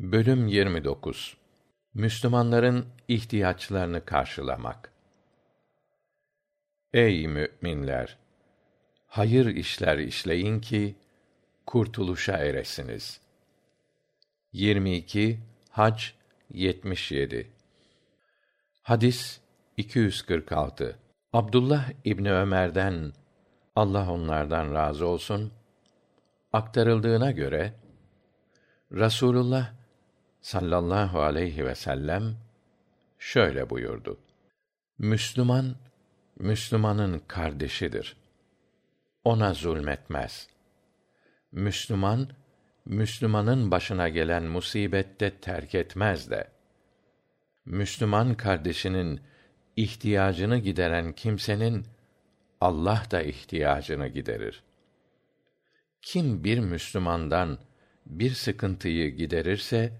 Bölüm 29 Müslümanların ihtiyaçlarını karşılamak. Ey müminler! Hayır işler işleyin ki kurtuluşa eresiniz. 22 Hac 77 Hadis 246 Abdullah İbni Ömer'den Allah onlardan razı olsun aktarıldığına göre Rasulullah sallallahu aleyhi ve sellem şöyle buyurdu. Müslüman Müslümanın kardeşidir. Ona zulmetmez. Müslüman Müslümanın başına gelen musibette terk etmez de. Müslüman kardeşinin ihtiyacını gideren kimsenin Allah da ihtiyacını giderir. Kim bir Müslümandan bir sıkıntıyı giderirse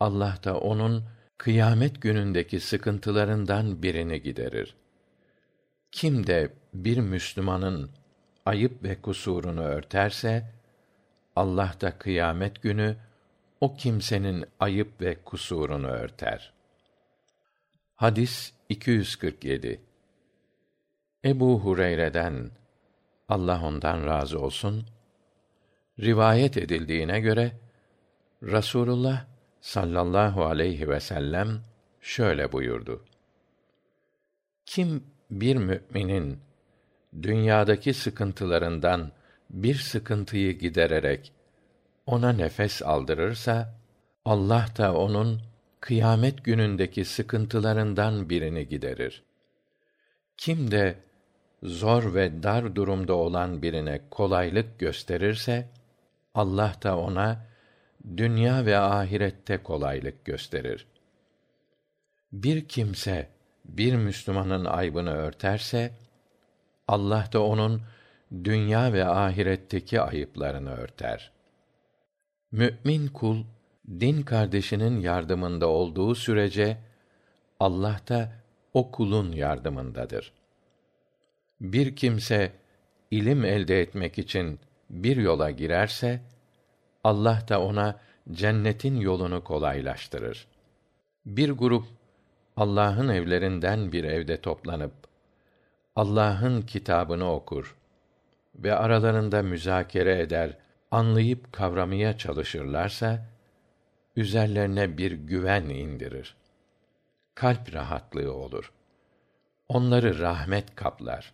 Allah da onun kıyamet günündeki sıkıntılarından birini giderir. Kim de bir Müslümanın ayıp ve kusurunu örterse Allah da kıyamet günü o kimsenin ayıp ve kusurunu örter. Hadis 247 Ebu Hureyre'den Allah ondan razı olsun rivayet edildiğine göre Rasulullah sallallahu aleyhi ve sellem şöyle buyurdu. Kim bir müminin dünyadaki sıkıntılarından bir sıkıntıyı gidererek ona nefes aldırırsa Allah da onun kıyamet günündeki sıkıntılarından birini giderir. Kim de zor ve dar durumda olan birine kolaylık gösterirse Allah da ona dünya ve ahirette kolaylık gösterir. Bir kimse bir Müslümanın aybını örterse Allah da onun dünya ve ahiretteki ayıplarını örter. Mü'min kul din kardeşinin yardımında olduğu sürece Allah da o kulun yardımındadır. Bir kimse ilim elde etmek için bir yola girerse Allah da ona cennetin yolunu kolaylaştırır. Bir grup Allah'ın evlerinden bir evde toplanıp Allah'ın kitabını okur ve aralarında müzakere eder, anlayıp kavramaya çalışırlarsa üzerlerine bir güven indirir. Kalp rahatlığı olur. Onları rahmet kaplar.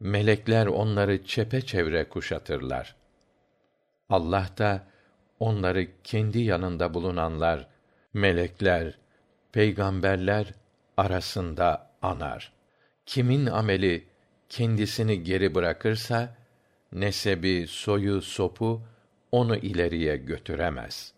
Melekler onları çepeçevre kuşatırlar. Allah da onları kendi yanında bulunanlar, melekler, peygamberler arasında anar. Kimin ameli kendisini geri bırakırsa nesebi, soyu, sopu onu ileriye götüremez.